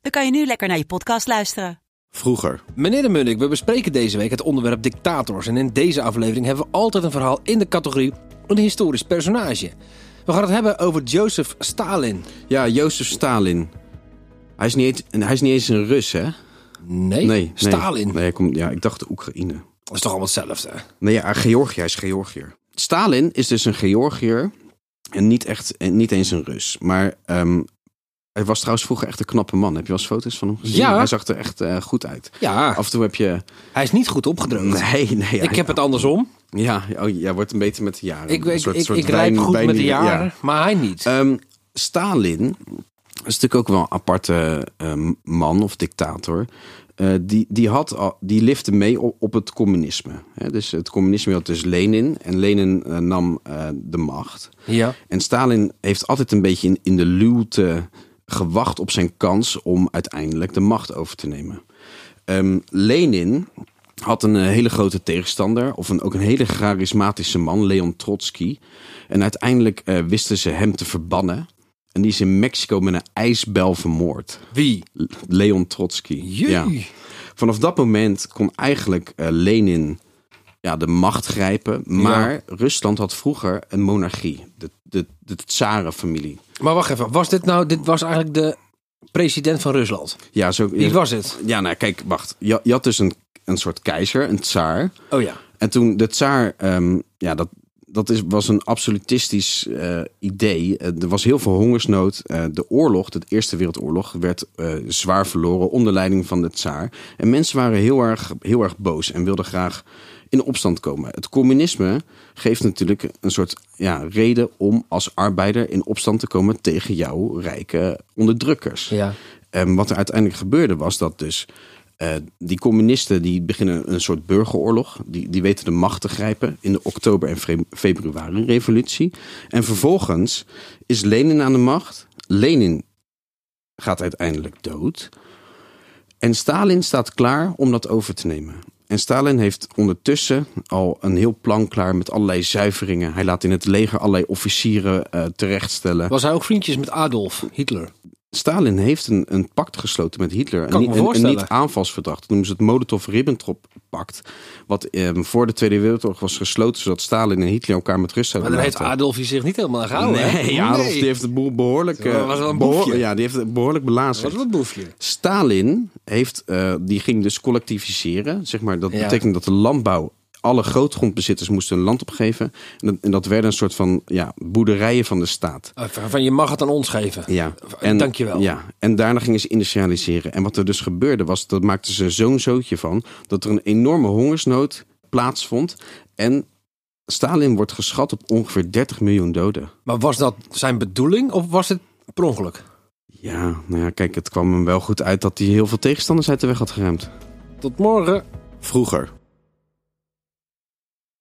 dan kan je nu lekker naar je podcast luisteren. Vroeger. Meneer de Munnik, we bespreken deze week het onderwerp dictators. En in deze aflevering hebben we altijd een verhaal in de categorie een historisch personage. We gaan het hebben over Joseph Stalin. Ja, Jozef Stalin. Hij is, niet, eens- hij is niet eens een Rus, hè? Nee, Nee. Stalin. Nee, hij komt, ja, ik dacht de Oekraïne. Dat is toch allemaal hetzelfde? Nee, ja, Georgië, hij is Georgiër. Stalin is dus een Georgiër en niet, echt, en niet eens een Rus. Maar ehm, hij was trouwens vroeger echt een knappe man. Heb je wel eens foto's van hem gezien? Ja. Hij zag er echt eh, goed uit. Ja, Af en toe heb je... hij is niet goed opgedroogd. Nee, nee. Ik heb het andersom. Ja, oh, jij wordt een beetje met de jaren. Ik, Een ik, soort- ik, soort ik rijp wijn- goed met de ja. jaren, maar hij niet. Ehm, Stalin is natuurlijk ook wel een aparte ehm, man of dictator. Eh, die, die, had al, die lifte mee op, op het communisme. Dus het communisme had dus Lenin. En Lenin eh, nam de macht. ja. En Stalin heeft altijd een beetje in, in de luwte gewacht op zijn kans om uiteindelijk de macht over te nemen. Ehm, Lenin had een eh, hele grote tegenstander, of een, ook een hele charismatische man, Leon Trotsky. En uiteindelijk eh, wisten ze hem te verbannen. En die is in Mexico met een ijsbel vermoord. Wie? Leon Trotsky. Jee. Vanaf dat moment kon eigenlijk eh, Lenin ja, de macht grijpen. Maar Rusland had vroeger een monarchie. De, de, de tsarenfamilie. Maar wacht even, was dit nou, dit was eigenlijk de president van Rusland? Ja, zo, Wie was het? Ja, nou kijk, wacht. Je, je had dus een, een soort keizer, een tsaar. Oh ja. En toen de tsaar, ehm, ja, dat, dat is, was een absolutistisch eh, idee. Eh, er was heel veel hongersnood. Eh, de oorlog, de Eerste Wereldoorlog, werd eh, zwaar verloren onder leiding van de tsaar. En mensen waren heel erg, heel erg boos en wilden graag in opstand komen. Het communisme geeft natuurlijk een soort ja, reden om als arbeider in opstand te komen tegen jouw rijke onderdrukkers. Ja. En wat er uiteindelijk gebeurde was dat dus eh, die communisten die beginnen een soort burgeroorlog. Die, die weten de macht te grijpen in de oktober- en februari-revolutie. En vervolgens is Lenin aan de macht. Lenin gaat uiteindelijk dood. En Stalin staat klaar om dat over te nemen. En Stalin heeft ondertussen al een heel plan klaar met allerlei zuiveringen. Hij laat in het leger allerlei officieren eh, terechtstellen. Was hij ook vriendjes met Adolf Hitler? Stalin heeft een, een pact gesloten met Hitler. Kan een, niet-aanvalsverdrag. Dat noemen ze het Molotov-Ribbentrop-pact. Wat ehm, voor de Tweede Wereldoorlog was gesloten... zodat Stalin en Hitler elkaar met rust Maar zouden daar heeft laten. Adolf zich niet helemaal aan gehouden. Nee, Adolf die heeft het beho- behoorlijk... Dat eh, was wel een boefje. Ja, die heeft het behoorlijk Dat belazerd. was wel een boefje. Stalin heeft, eh, die ging dus collectiviseren. Zeg maar, dat Ja. betekent dat de landbouw... Alle grootgrondbezitters moesten hun land opgeven. En dat, en dat werden een soort van ja, boerderijen van de staat. Uh, Van je mag het aan ons geven. Ja, Dankjewel. Ja, en daarna gingen ze industrialiseren. En wat er dus gebeurde was, dat maakten ze zo'n zootje van, dat er een enorme hongersnood plaatsvond. En Stalin wordt geschat op ongeveer 30 miljoen doden. Maar was dat zijn bedoeling of was het per ongeluk? Ja, nou ja, kijk, het kwam hem wel goed uit dat hij heel veel tegenstanders uit de weg had geruimd. Tot morgen. Vroeger.